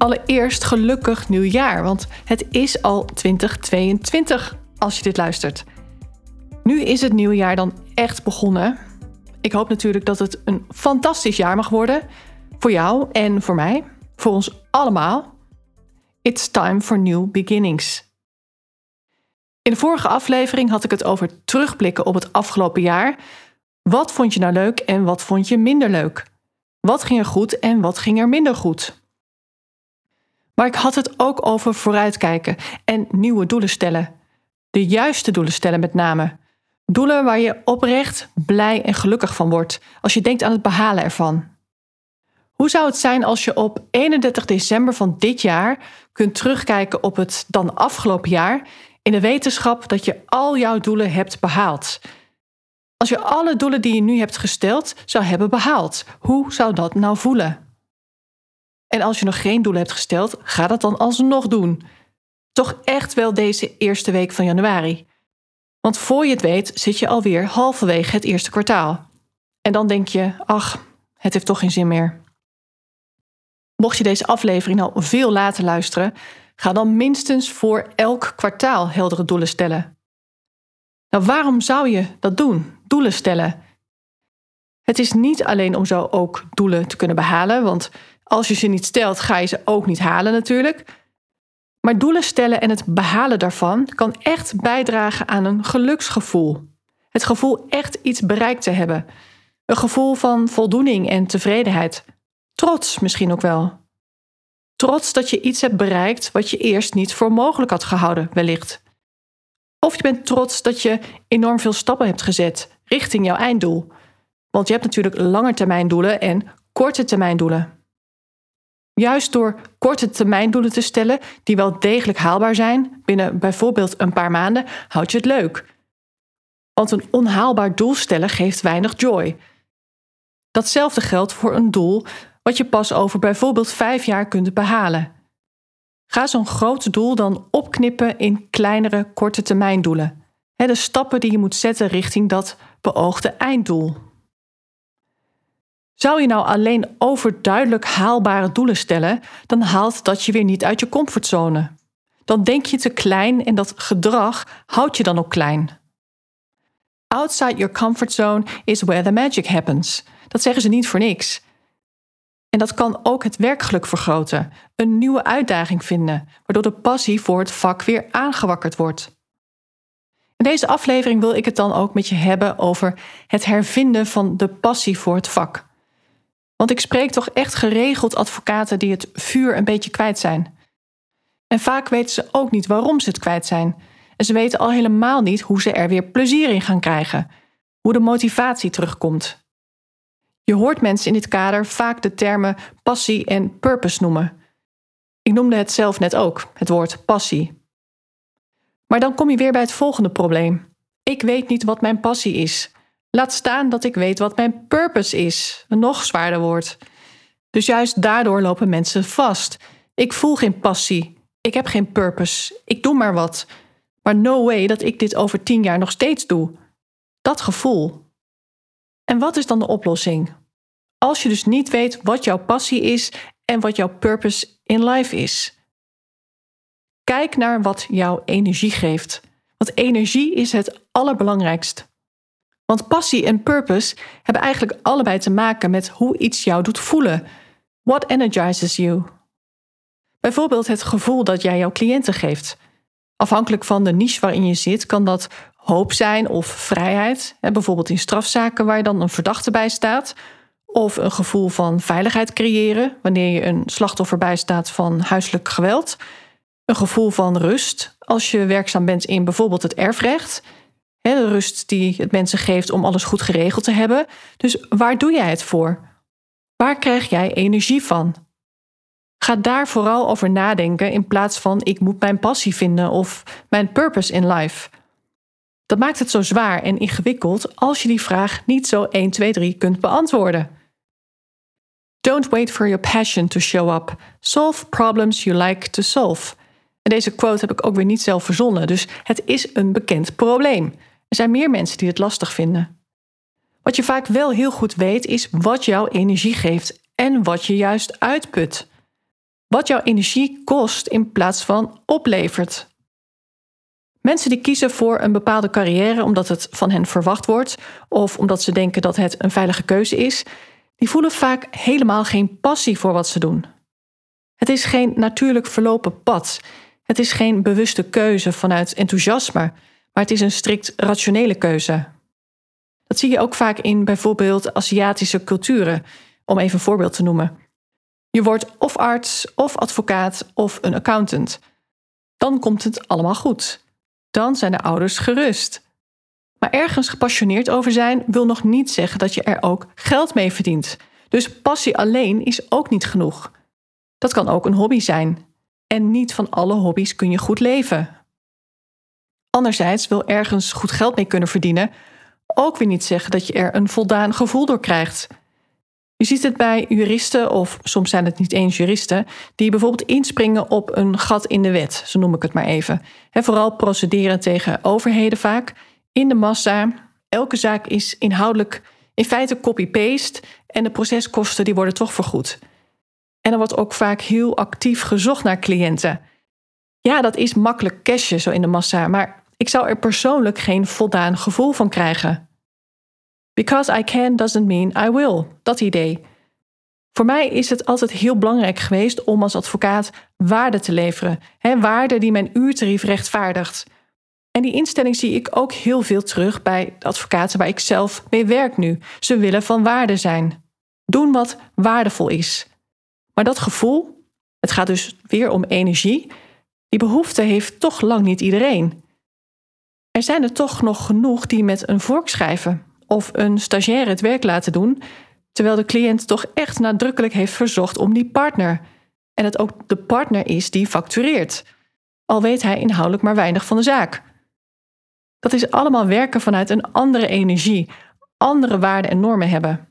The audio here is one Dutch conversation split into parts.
Allereerst gelukkig nieuwjaar, want het is al 2022 als je dit luistert. Nu is het nieuwjaar dan echt begonnen. Ik hoop natuurlijk dat het een fantastisch jaar mag worden. Voor jou en voor mij. Voor ons allemaal. It's time for new beginnings. In de vorige aflevering had ik het over terugblikken op het afgelopen jaar. Wat vond je nou leuk en wat vond je minder leuk? Wat ging er goed en wat ging er minder goed? Maar ik had het ook over vooruitkijken en nieuwe doelen stellen. De juiste doelen stellen met name. Doelen waar je oprecht blij en gelukkig van wordt als je denkt aan het behalen ervan. Hoe zou het zijn als je op 31 december van dit jaar kunt terugkijken op het dan afgelopen jaar in de wetenschap dat je al jouw doelen hebt behaald? Als je alle doelen die je nu hebt gesteld zou hebben behaald, hoe zou dat nou voelen? En als je nog geen doelen hebt gesteld, ga dat dan alsnog doen. Toch echt wel deze eerste week van januari. Want voor je het weet zit je alweer halverwege het eerste kwartaal. En dan denk je, ach, het heeft toch geen zin meer. Mocht je deze aflevering nou veel later luisteren, ga dan minstens voor elk kwartaal heldere doelen stellen. Nou, waarom zou je dat doen? Doelen stellen. Het is niet alleen om zo ook doelen te kunnen behalen, want als je ze niet stelt, ga je ze ook niet halen natuurlijk. Maar doelen stellen en het behalen daarvan kan echt bijdragen aan een geluksgevoel. Het gevoel echt iets bereikt te hebben. Een gevoel van voldoening en tevredenheid. Trots misschien ook wel. Trots dat je iets hebt bereikt wat je eerst niet voor mogelijk had gehouden, wellicht. Of je bent trots dat je enorm veel stappen hebt gezet richting jouw einddoel. Want je hebt natuurlijk langetermijndoelen en korte termijndoelen. Juist door korte termijndoelen te stellen die wel degelijk haalbaar zijn, binnen bijvoorbeeld een paar maanden, houd je het leuk. Want een onhaalbaar doel stellen geeft weinig joy. Datzelfde geldt voor een doel wat je pas over bijvoorbeeld vijf jaar kunt behalen. Ga zo'n groot doel dan opknippen in kleinere korte termijndoelen. De stappen die je moet zetten richting dat beoogde einddoel. Zou je nou alleen overduidelijk haalbare doelen stellen, dan haalt dat je weer niet uit je comfortzone. Dan denk je te klein en dat gedrag houdt je dan ook klein. Outside your comfort zone is where the magic happens. Dat zeggen ze niet voor niks. En dat kan ook het werkgeluk vergroten, een nieuwe uitdaging vinden, waardoor de passie voor het vak weer aangewakkerd wordt. In deze aflevering wil ik het dan ook met je hebben over het hervinden van de passie voor het vak. Want ik spreek toch echt geregeld advocaten die het vuur een beetje kwijt zijn. En vaak weten ze ook niet waarom ze het kwijt zijn. En ze weten al helemaal niet hoe ze er weer plezier in gaan krijgen. Hoe de motivatie terugkomt. Je hoort mensen in dit kader vaak de termen passie en purpose noemen. Ik noemde het zelf net ook, het woord passie. Maar dan kom je weer bij het volgende probleem. Ik weet niet wat mijn passie is. Laat staan dat ik weet wat mijn purpose is. Een nog zwaarder woord. Dus juist daardoor lopen mensen vast. Ik voel geen passie. Ik heb geen purpose. Ik doe maar wat. Maar no way dat ik dit over tien jaar nog steeds doe. Dat gevoel. En wat is dan de oplossing? Als je dus niet weet wat jouw passie is en wat jouw purpose in life is. Kijk naar wat jouw energie geeft. Want energie is het allerbelangrijkst. Want passie en purpose hebben eigenlijk allebei te maken met hoe iets jou doet voelen. What energizes you? Bijvoorbeeld het gevoel dat jij jouw cliënten geeft. Afhankelijk van de niche waarin je zit, kan dat hoop zijn of vrijheid. Bijvoorbeeld in strafzaken waar je dan een verdachte bij staat. Of een gevoel van veiligheid creëren wanneer je een slachtoffer bijstaat van huiselijk geweld. Een gevoel van rust als je werkzaam bent in bijvoorbeeld het erfrecht de rust die het mensen geeft om alles goed geregeld te hebben. Dus waar doe jij het voor? Waar krijg jij energie van? Ga daar vooral over nadenken in plaats van ik moet mijn passie vinden of mijn purpose in life. Dat maakt het zo zwaar en ingewikkeld als je die vraag niet zo 1, 2, 3 kunt beantwoorden. Don't wait for your passion to show up. Solve problems you like to solve. En deze quote heb ik ook weer niet zelf verzonnen, dus het is een bekend probleem. Er zijn meer mensen die het lastig vinden. Wat je vaak wel heel goed weet, is wat jouw energie geeft en wat je juist uitput. Wat jouw energie kost in plaats van oplevert. Mensen die kiezen voor een bepaalde carrière omdat het van hen verwacht wordt of omdat ze denken dat het een veilige keuze is, die voelen vaak helemaal geen passie voor wat ze doen. Het is geen natuurlijk verlopen pad. Het is geen bewuste keuze vanuit enthousiasme, maar het is een strikt rationele keuze. Dat zie je ook vaak in bijvoorbeeld Aziatische culturen, om even een voorbeeld te noemen. Je wordt of arts, of advocaat, of een accountant. Dan komt het allemaal goed. Dan zijn de ouders gerust. Maar ergens gepassioneerd over zijn wil nog niet zeggen dat je er ook geld mee verdient. Dus passie alleen is ook niet genoeg. Dat kan ook een hobby zijn. En niet van alle hobby's kun je goed leven. Anderzijds wil ergens goed geld mee kunnen verdienen ook weer niet zeggen dat je er een voldaan gevoel door krijgt. Je ziet het bij juristen, of soms zijn het niet eens juristen, die bijvoorbeeld inspringen op een gat in de wet, zo noem ik het maar even. vooral procederen tegen overheden vaak, in de massa. Elke zaak is inhoudelijk in feite copy-paste en de proceskosten die worden toch vergoed. En er wordt ook vaak heel actief gezocht naar cliënten. Ja, dat is makkelijk cashen zo in de massa, maar ik zou er persoonlijk geen voldaan gevoel van krijgen. Because I can doesn't mean I will, dat idee. Voor mij is het altijd heel belangrijk geweest om als advocaat waarde te leveren. Hè, waarde die mijn uurtarief rechtvaardigt. En die instelling zie ik ook heel veel terug bij de advocaten waar ik zelf mee werk nu. Ze willen van waarde zijn. Doen wat waardevol is. Maar dat gevoel, het gaat dus weer om energie, die behoefte heeft toch lang niet iedereen. Er zijn er toch nog genoeg die met een vork schrijven of een stagiaire het werk laten doen, terwijl de cliënt toch echt nadrukkelijk heeft verzocht om die partner. En het ook de partner is die factureert, al weet hij inhoudelijk maar weinig van de zaak. Dat is allemaal werken vanuit een andere energie, andere waarden en normen hebben.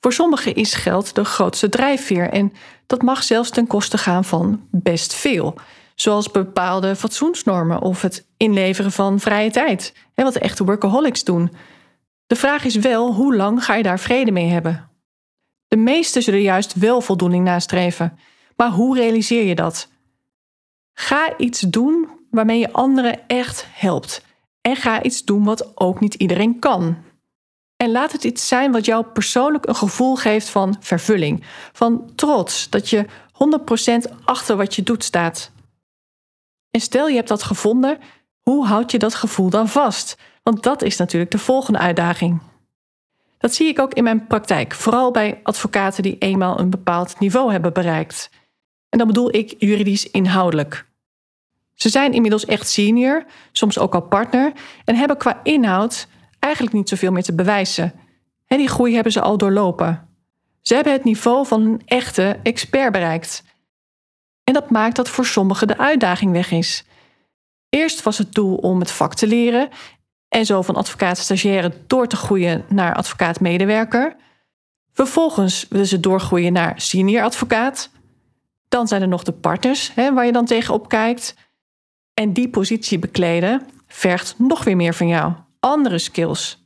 Voor sommigen is geld de grootste drijfveer en dat mag zelfs ten koste gaan van best veel, zoals bepaalde fatsoensnormen of het inleveren van vrije tijd, wat de echte workaholics doen. De vraag is wel, hoe lang ga je daar vrede mee hebben? De meesten zullen juist wel voldoening nastreven. Maar hoe realiseer je dat? Ga iets doen waarmee je anderen echt helpt. En ga iets doen wat ook niet iedereen kan. En laat het iets zijn wat jou persoonlijk een gevoel geeft van vervulling, van trots, dat je 100% achter wat je doet staat. En stel je hebt dat gevonden, hoe houd je dat gevoel dan vast? Want dat is natuurlijk de volgende uitdaging. Dat zie ik ook in mijn praktijk, vooral bij advocaten die eenmaal een bepaald niveau hebben bereikt. En dan bedoel ik juridisch inhoudelijk. Ze zijn inmiddels echt senior, soms ook al partner, en hebben qua inhoud eigenlijk niet zoveel meer te bewijzen. En die groei hebben ze al doorlopen. Ze hebben het niveau van een echte expert bereikt. En dat maakt dat voor sommigen de uitdaging weg is. Eerst was het doel om het vak te leren en zo van advocaat-stagiaire door te groeien naar advocaat-medewerker. Vervolgens willen ze doorgroeien naar senior advocaat. Dan zijn er nog de partners hè, waar je dan tegenop kijkt. En die positie bekleden vergt nog weer meer van jou. Andere skills,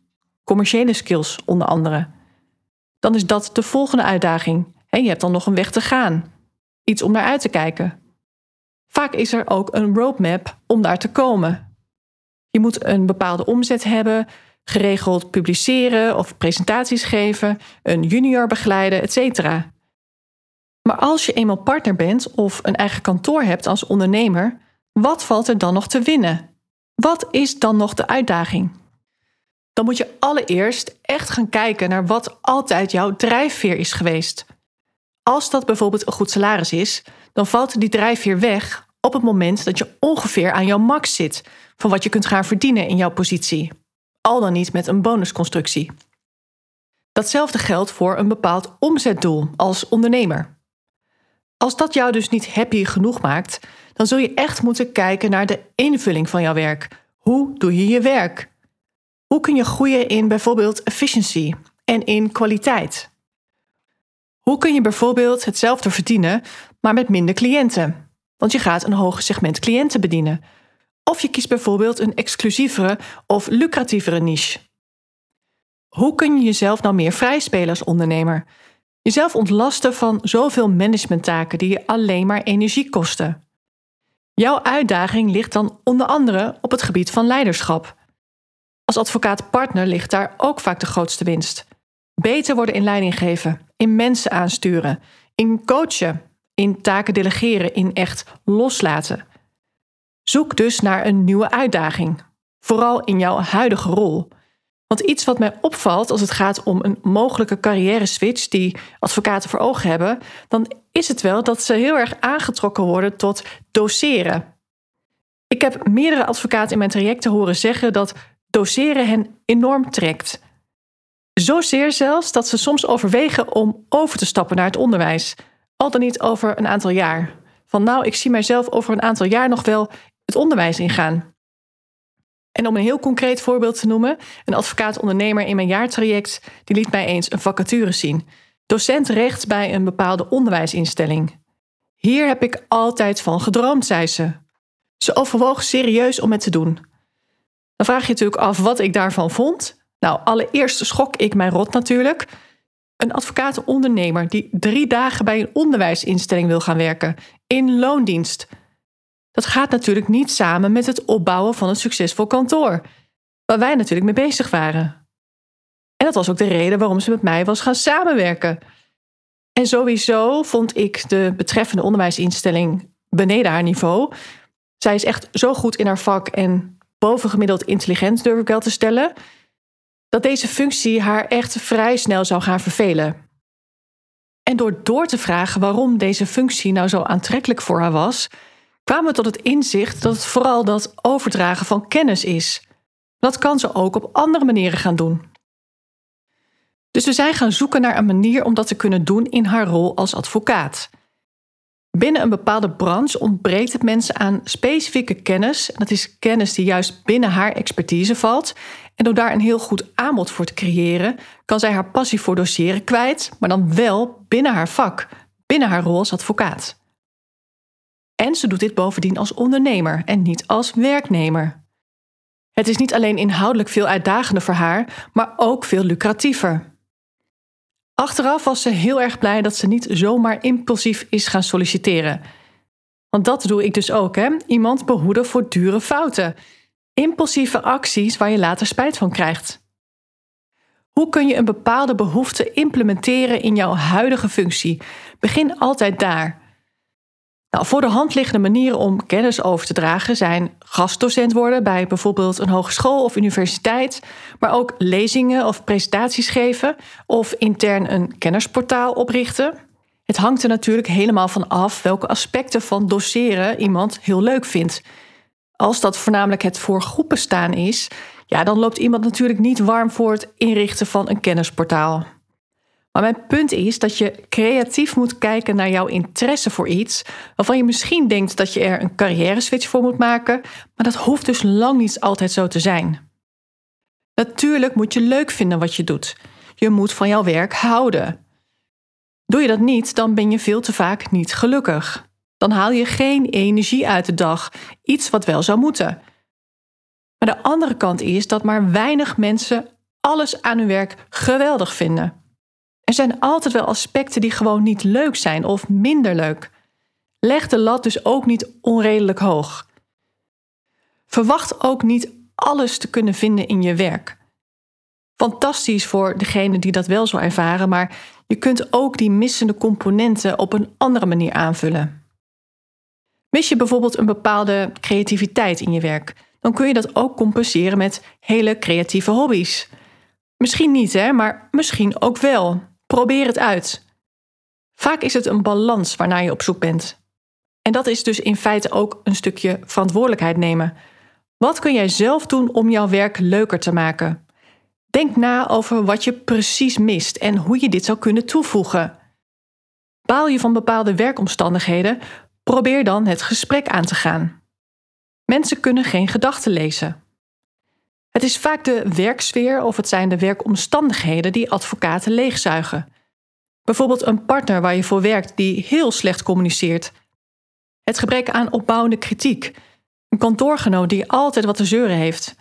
commerciële skills onder andere. Dan is dat de volgende uitdaging. Je hebt dan nog een weg te gaan. Iets om naar uit te kijken. Vaak is er ook een roadmap om daar te komen. Je moet een bepaalde omzet hebben, geregeld publiceren of presentaties geven, een junior begeleiden, etc. Maar als je eenmaal partner bent of een eigen kantoor hebt als ondernemer, wat valt er dan nog te winnen? Wat is dan nog de uitdaging? Dan moet je allereerst echt gaan kijken naar wat altijd jouw drijfveer is geweest. Als dat bijvoorbeeld een goed salaris is, dan valt die drijfveer weg op het moment dat je ongeveer aan jouw max zit van wat je kunt gaan verdienen in jouw positie, al dan niet met een bonusconstructie. Datzelfde geldt voor een bepaald omzetdoel als ondernemer. Als dat jou dus niet happy genoeg maakt, dan zul je echt moeten kijken naar de invulling van jouw werk. Hoe doe je je werk? Hoe kun je groeien in bijvoorbeeld efficiency en in kwaliteit? Hoe kun je bijvoorbeeld hetzelfde verdienen, maar met minder cliënten? Want je gaat een hoger segment cliënten bedienen. Of je kiest bijvoorbeeld een exclusievere of lucratievere niche. Hoe kun je jezelf nou meer vrijspelen als ondernemer? Jezelf ontlasten van zoveel managementtaken die je alleen maar energie kosten. Jouw uitdaging ligt dan onder andere op het gebied van leiderschap. Als advocaat-partner ligt daar ook vaak de grootste winst. Beter worden in leiding geven, in mensen aansturen, in coachen, in taken delegeren, in echt loslaten. Zoek dus naar een nieuwe uitdaging, vooral in jouw huidige rol. Want iets wat mij opvalt als het gaat om een mogelijke carrière switch die advocaten voor ogen hebben, dan is het wel dat ze heel erg aangetrokken worden tot doseren. Ik heb meerdere advocaten in mijn trajecten horen zeggen dat doseren hen enorm trekt. Zozeer zelfs dat ze soms overwegen om over te stappen naar het onderwijs, al dan niet over een aantal jaar. Van nou, ik zie mijzelf over een aantal jaar nog wel het onderwijs ingaan. En om een heel concreet voorbeeld te noemen, een advocaat-ondernemer in mijn jaartraject die liet mij eens een vacature zien. Docent recht bij een bepaalde onderwijsinstelling. Hier heb ik altijd van gedroomd, zei ze. Ze overwoog serieus om het te doen. Dan vraag je natuurlijk af wat ik daarvan vond. Nou, allereerst schok ik mij rot natuurlijk. Een advocaat-ondernemer die drie dagen bij een onderwijsinstelling wil gaan werken, in loondienst. Dat gaat natuurlijk niet samen met het opbouwen van een succesvol kantoor, waar wij natuurlijk mee bezig waren. En dat was ook de reden waarom ze met mij was gaan samenwerken. En sowieso vond ik de betreffende onderwijsinstelling beneden haar niveau. Zij is echt zo goed in haar vak en bovengemiddeld intelligent, durf ik wel te stellen, dat deze functie haar echt vrij snel zou gaan vervelen. En door door te vragen waarom deze functie nou zo aantrekkelijk voor haar was, kwamen we tot het inzicht dat het vooral dat overdragen van kennis is. Dat kan ze ook op andere manieren gaan doen. Dus we zijn gaan zoeken naar een manier om dat te kunnen doen in haar rol als advocaat. Binnen een bepaalde branche ontbreekt het mensen aan specifieke kennis. Dat is kennis die juist binnen haar expertise valt. En door daar een heel goed aanbod voor te creëren, kan zij haar passie voor doseren kwijt, maar dan wel binnen haar vak, binnen haar rol als advocaat. En ze doet dit bovendien als ondernemer en niet als werknemer. Het is niet alleen inhoudelijk veel uitdagender voor haar, maar ook veel lucratiever. Achteraf was ze heel erg blij dat ze niet zomaar impulsief is gaan solliciteren. Want dat doe ik dus ook, hè? Iemand behoeden voor dure fouten. Impulsieve acties waar je later spijt van krijgt. Hoe kun je een bepaalde behoefte implementeren in jouw huidige functie? Begin altijd daar. Nou, voor de hand liggende manieren om kennis over te dragen zijn gastdocent worden bij bijvoorbeeld een hogeschool of universiteit, maar ook lezingen of presentaties geven of intern een kennisportaal oprichten. Het hangt er natuurlijk helemaal van af welke aspecten van doseren iemand heel leuk vindt. Als dat voornamelijk het voor groepen staan is, ja, dan loopt iemand natuurlijk niet warm voor het inrichten van een kennisportaal. Maar mijn punt is dat je creatief moet kijken naar jouw interesse voor iets waarvan je misschien denkt dat je er een carrière switch voor moet maken, maar dat hoeft dus lang niet altijd zo te zijn. Natuurlijk moet je leuk vinden wat je doet. Je moet van jouw werk houden. Doe je dat niet, dan ben je veel te vaak niet gelukkig. Dan haal je geen energie uit de dag, iets wat wel zou moeten. Maar de andere kant is dat maar weinig mensen alles aan hun werk geweldig vinden. Er zijn altijd wel aspecten die gewoon niet leuk zijn of minder leuk. Leg de lat dus ook niet onredelijk hoog. Verwacht ook niet alles te kunnen vinden in je werk. Fantastisch voor degene die dat wel zo ervaren, maar je kunt ook die missende componenten op een andere manier aanvullen. Mis je bijvoorbeeld een bepaalde creativiteit in je werk, dan kun je dat ook compenseren met hele creatieve hobby's. Misschien niet, hè, maar misschien ook wel. Probeer het uit. Vaak is het een balans waarnaar je op zoek bent. En dat is dus in feite ook een stukje verantwoordelijkheid nemen. Wat kun jij zelf doen om jouw werk leuker te maken? Denk na over wat je precies mist en hoe je dit zou kunnen toevoegen. Baal je van bepaalde werkomstandigheden, probeer dan het gesprek aan te gaan. Mensen kunnen geen gedachten lezen. Het is vaak de werksfeer of het zijn de werkomstandigheden die advocaten leegzuigen. Bijvoorbeeld een partner waar je voor werkt die heel slecht communiceert. Het gebrek aan opbouwende kritiek. Een kantoorgenoot die altijd wat te zeuren heeft.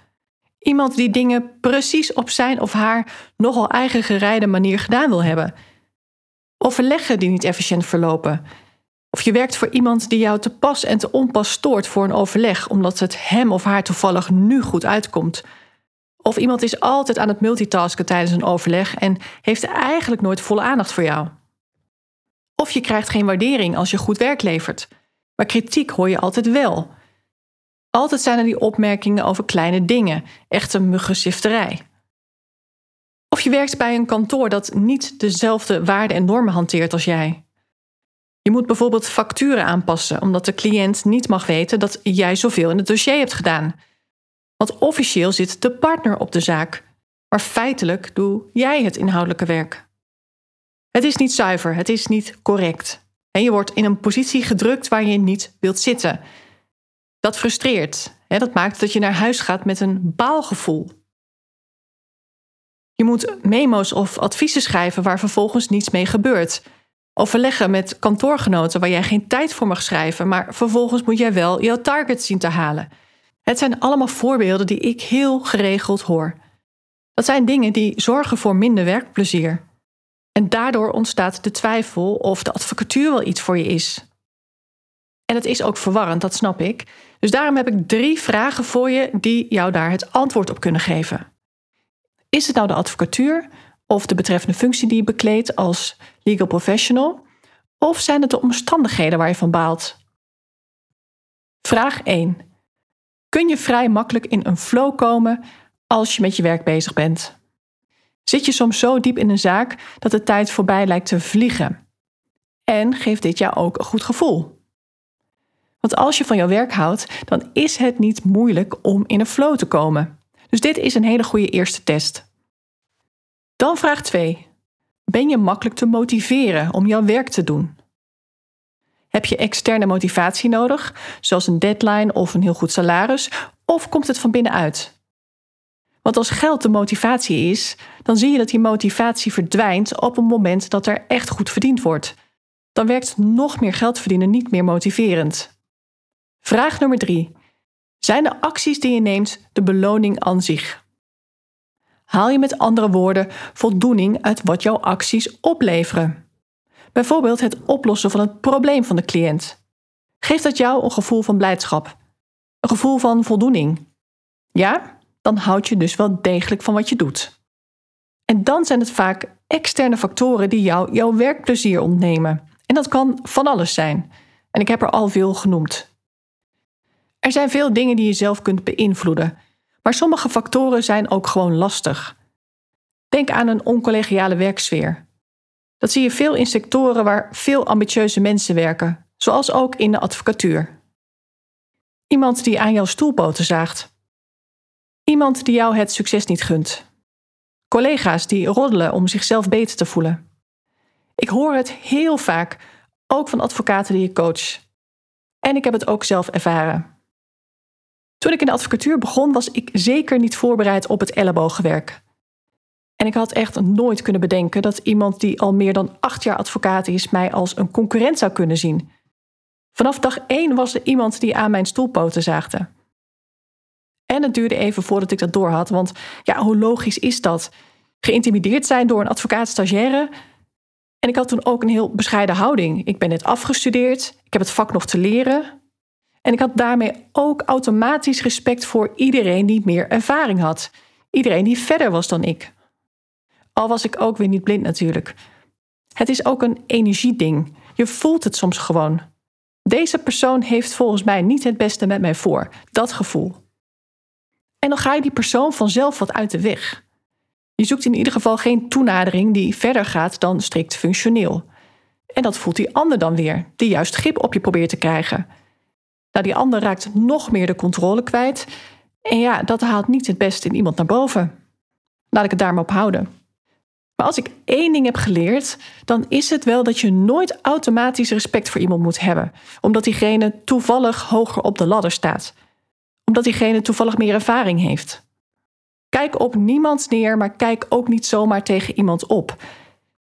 Iemand die dingen precies op zijn of haar nogal eigen gerijde manier gedaan wil hebben. Overleggen die niet efficiënt verlopen. Of je werkt voor iemand die jou te pas en te onpas stoort voor een overleg, omdat het hem of haar toevallig nu goed uitkomt. Of iemand is altijd aan het multitasken tijdens een overleg en heeft eigenlijk nooit volle aandacht voor jou. Of je krijgt geen waardering als je goed werk levert, maar kritiek hoor je altijd wel. Altijd zijn er die opmerkingen over kleine dingen, echte muggenzifterij. Of je werkt bij een kantoor dat niet dezelfde waarden en normen hanteert als jij. Je moet bijvoorbeeld facturen aanpassen omdat de cliënt niet mag weten dat jij zoveel in het dossier hebt gedaan. Want officieel zit de partner op de zaak, maar feitelijk doe jij het inhoudelijke werk. Het is niet zuiver, het is niet correct. En je wordt in een positie gedrukt waar je niet wilt zitten. Dat frustreert. Dat maakt dat je naar huis gaat met een baalgevoel. Je moet memo's of adviezen schrijven waar vervolgens niets mee gebeurt. Overleggen met kantoorgenoten waar jij geen tijd voor mag schrijven, maar vervolgens moet jij wel jouw target zien te halen. Het zijn allemaal voorbeelden die ik heel geregeld hoor. Dat zijn dingen die zorgen voor minder werkplezier. En daardoor ontstaat de twijfel of de advocatuur wel iets voor je is. En het is ook verwarrend, dat snap ik. Dus daarom heb ik drie vragen voor je die jou daar het antwoord op kunnen geven. Is het nou de advocatuur of de betreffende functie die je bekleedt als legal professional? Of zijn het de omstandigheden waar je van baalt? Vraag 1. Kun je vrij makkelijk in een flow komen als je met je werk bezig bent? Zit je soms zo diep in een zaak dat de tijd voorbij lijkt te vliegen? En geeft dit jou ook een goed gevoel? Want als je van jouw werk houdt, dan is het niet moeilijk om in een flow te komen. Dus dit is een hele goede eerste test. Dan vraag 2. Ben je makkelijk te motiveren om jouw werk te doen? Heb je externe motivatie nodig, zoals een deadline of een heel goed salaris, of komt het van binnenuit? Want als geld de motivatie is, dan zie je dat die motivatie verdwijnt op een moment dat er echt goed verdiend wordt. Dan werkt nog meer geld verdienen niet meer motiverend. Vraag nummer 3. Zijn de acties die je neemt de beloning aan zich? Haal je met andere woorden voldoening uit wat jouw acties opleveren? Bijvoorbeeld het oplossen van het probleem van de cliënt. Geeft dat jou een gevoel van blijdschap? Een gevoel van voldoening? Ja, dan houd je dus wel degelijk van wat je doet. En dan zijn het vaak externe factoren die jou jouw werkplezier ontnemen. En dat kan van alles zijn. En ik heb er al veel genoemd. Er zijn veel dingen die je zelf kunt beïnvloeden, maar sommige factoren zijn ook gewoon lastig. Denk aan een oncollegiale werksfeer. Dat zie je veel in sectoren waar veel ambitieuze mensen werken, zoals ook in de advocatuur. Iemand die aan jouw stoelpoten zaagt. Iemand die jou het succes niet gunt. Collega's die roddelen om zichzelf beter te voelen. Ik hoor het heel vaak, ook van advocaten die ik coach. En ik heb het ook zelf ervaren. Toen ik in de advocatuur begon, was ik zeker niet voorbereid op het ellebogenwerk. En ik had echt nooit kunnen bedenken dat iemand die al meer dan acht jaar advocaat is, mij als een concurrent zou kunnen zien. Vanaf dag één was er iemand die aan mijn stoelpoten zaagde. En het duurde even voordat ik dat doorhad, want ja, hoe logisch is dat? Geïntimideerd zijn door een advocaat-stagiaire. En ik had toen ook een heel bescheiden houding. Ik ben net afgestudeerd, ik heb het vak nog te leren. En ik had daarmee ook automatisch respect voor iedereen die meer ervaring had. Iedereen die verder was dan ik. Al was ik ook weer niet blind natuurlijk. Het is ook een energieding. Je voelt het soms gewoon. Deze persoon heeft volgens mij niet het beste met mij voor. Dat gevoel. En dan ga je die persoon vanzelf wat uit de weg. Je zoekt in ieder geval geen toenadering die verder gaat dan strikt functioneel. En dat voelt die ander dan weer, die juist grip op je probeert te krijgen. Nou, die ander raakt nog meer de controle kwijt. En ja, dat haalt niet het beste in iemand naar boven. Laat ik het daar maar op houden. Maar als ik één ding heb geleerd, dan is het wel dat je nooit automatisch respect voor iemand moet hebben, omdat diegene toevallig hoger op de ladder staat, omdat diegene toevallig meer ervaring heeft. Kijk op niemand neer, maar kijk ook niet zomaar tegen iemand op.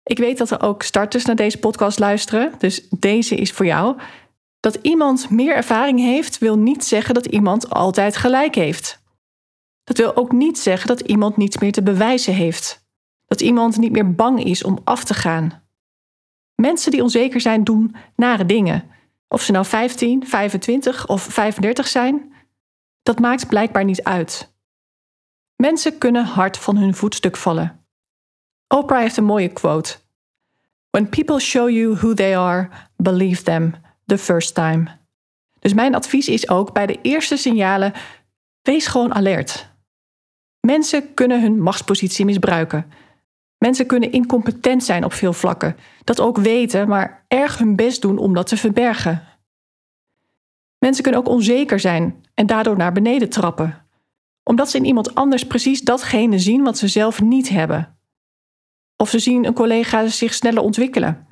Ik weet dat er ook starters naar deze podcast luisteren, dus deze is voor jou. Dat iemand meer ervaring heeft, wil niet zeggen dat iemand altijd gelijk heeft. Dat wil ook niet zeggen dat iemand niets meer te bewijzen heeft. Dat iemand niet meer bang is om af te gaan. Mensen die onzeker zijn doen nare dingen. Of ze nou 15, 25 of 35 zijn, dat maakt blijkbaar niet uit. Mensen kunnen hard van hun voetstuk vallen. Oprah heeft een mooie quote. When people show you who they are, believe them the first time. Dus mijn advies is ook bij de eerste signalen: wees gewoon alert. Mensen kunnen hun machtspositie misbruiken. Mensen kunnen incompetent zijn op veel vlakken, dat ook weten, maar erg hun best doen om dat te verbergen. Mensen kunnen ook onzeker zijn en daardoor naar beneden trappen, omdat ze in iemand anders precies datgene zien wat ze zelf niet hebben. Of ze zien een collega zich sneller ontwikkelen.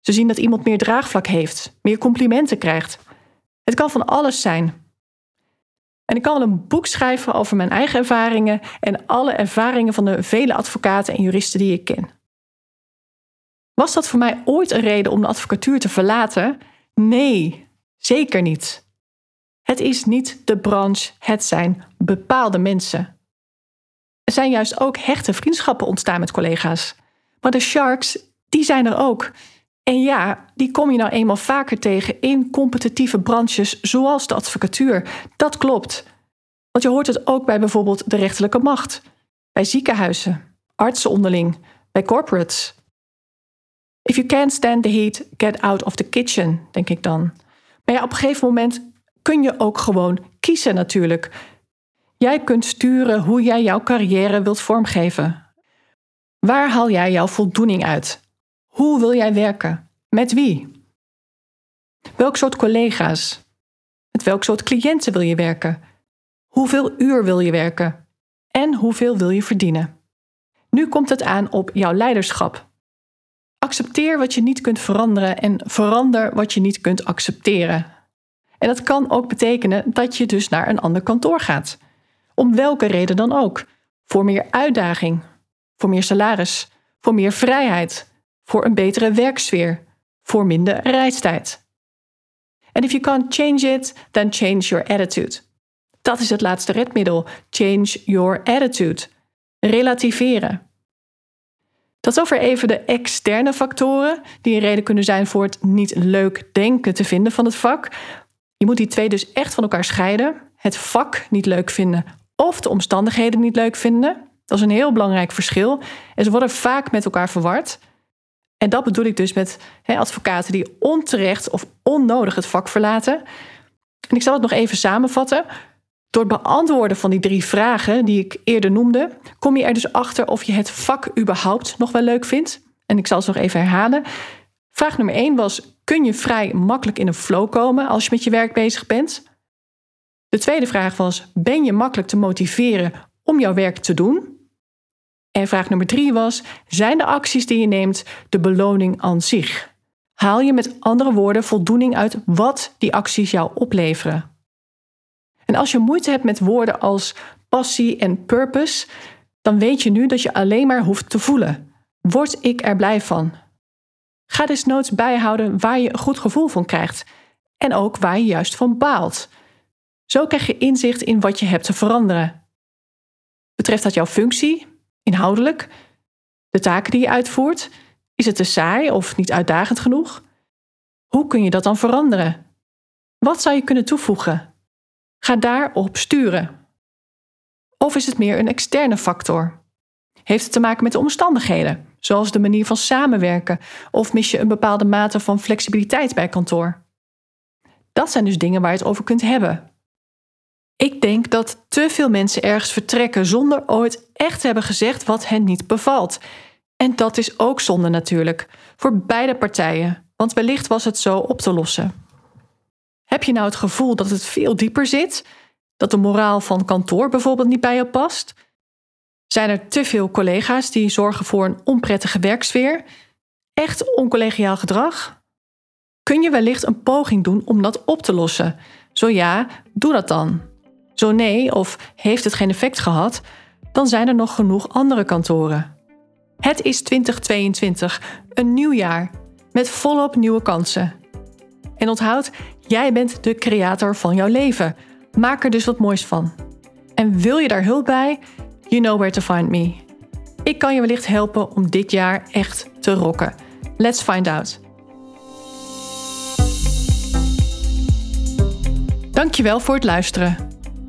Ze zien dat iemand meer draagvlak heeft, meer complimenten krijgt. Het kan van alles zijn. En ik kan wel een boek schrijven over mijn eigen ervaringen en alle ervaringen van de vele advocaten en juristen die ik ken. Was dat voor mij ooit een reden om de advocatuur te verlaten? Nee, zeker niet. Het is niet de branche, het zijn bepaalde mensen. Er zijn juist ook hechte vriendschappen ontstaan met collega's. Maar de sharks, die zijn er ook. En ja, die kom je nou eenmaal vaker tegen in competitieve branches zoals de advocatuur. Dat klopt. Want je hoort het ook bij bijvoorbeeld de rechterlijke macht, bij ziekenhuizen, artsen onderling, bij corporates. If you can't stand the heat, get out of the kitchen, denk ik dan. Maar ja, op een gegeven moment kun je ook gewoon kiezen natuurlijk. Jij kunt sturen hoe jij jouw carrière wilt vormgeven. Waar haal jij jouw voldoening uit? Hoe wil jij werken? Met wie? Welk soort collega's? Met welk soort cliënten wil je werken? Hoeveel uur wil je werken? En hoeveel wil je verdienen? Nu komt het aan op jouw leiderschap. Accepteer wat je niet kunt veranderen en verander wat je niet kunt accepteren. En dat kan ook betekenen dat je dus naar een ander kantoor gaat. Om welke reden dan ook. Voor meer uitdaging, voor meer salaris, voor meer vrijheid, voor een betere werksfeer, voor minder reistijd. And if you can't change it, then change your attitude. Dat is het laatste redmiddel. Change your attitude. Relativeren. Tot zover even de externe factoren die een reden kunnen zijn voor het niet leuk denken te vinden van het vak. Je moet die twee dus echt van elkaar scheiden. Het vak niet leuk vinden of de omstandigheden niet leuk vinden. Dat is een heel belangrijk verschil. En ze worden vaak met elkaar verward. En dat bedoel ik dus met advocaten die onterecht of onnodig het vak verlaten. En ik zal het nog even samenvatten. Door het beantwoorden van die drie vragen die ik eerder noemde, kom je er dus achter of je het vak überhaupt nog wel leuk vindt. En ik zal ze nog even herhalen. Vraag nummer één was: kun je vrij makkelijk in een flow komen als je met je werk bezig bent? De tweede vraag was: ben je makkelijk te motiveren om jouw werk te doen? En vraag nummer drie was: zijn de acties die je neemt de beloning aan zich? Haal je met andere woorden voldoening uit wat die acties jou opleveren? En als je moeite hebt met woorden als passie en purpose, dan weet je nu dat je alleen maar hoeft te voelen. Word ik er blij van? Ga desnoods bijhouden waar je een goed gevoel van krijgt en ook waar je juist van baalt. Zo krijg je inzicht in wat je hebt te veranderen. Betreft dat jouw functie, inhoudelijk, de taken die je uitvoert? Is het te saai of niet uitdagend genoeg? Hoe kun je dat dan veranderen? Wat zou je kunnen toevoegen? Ga daarop sturen. Of is het meer een externe factor? Heeft het te maken met de omstandigheden, zoals de manier van samenwerken, of mis je een bepaalde mate van flexibiliteit bij kantoor? Dat zijn dus dingen waar je het over kunt hebben. Ik denk dat te veel mensen ergens vertrekken zonder ooit echt te hebben gezegd wat hen niet bevalt. En dat is ook zonde natuurlijk, voor beide partijen, want wellicht was het zo op te lossen. Heb je nou het gevoel dat het veel dieper zit? Dat de moraal van kantoor bijvoorbeeld niet bij je past? Zijn er te veel collega's die zorgen voor een onprettige werksfeer? Echt oncollegiaal gedrag? Kun je wellicht een poging doen om dat op te lossen? Zo ja, doe dat dan. Zo nee, of heeft het geen effect gehad, dan zijn er nog genoeg andere kantoren. Het is 2022, een nieuw jaar, met volop nieuwe kansen. En onthoud, jij bent de creator van jouw leven. Maak er dus wat moois van. En wil je daar hulp bij? You know where to find me. Ik kan je wellicht helpen om dit jaar echt te rocken. Let's find out. Dankjewel voor het luisteren.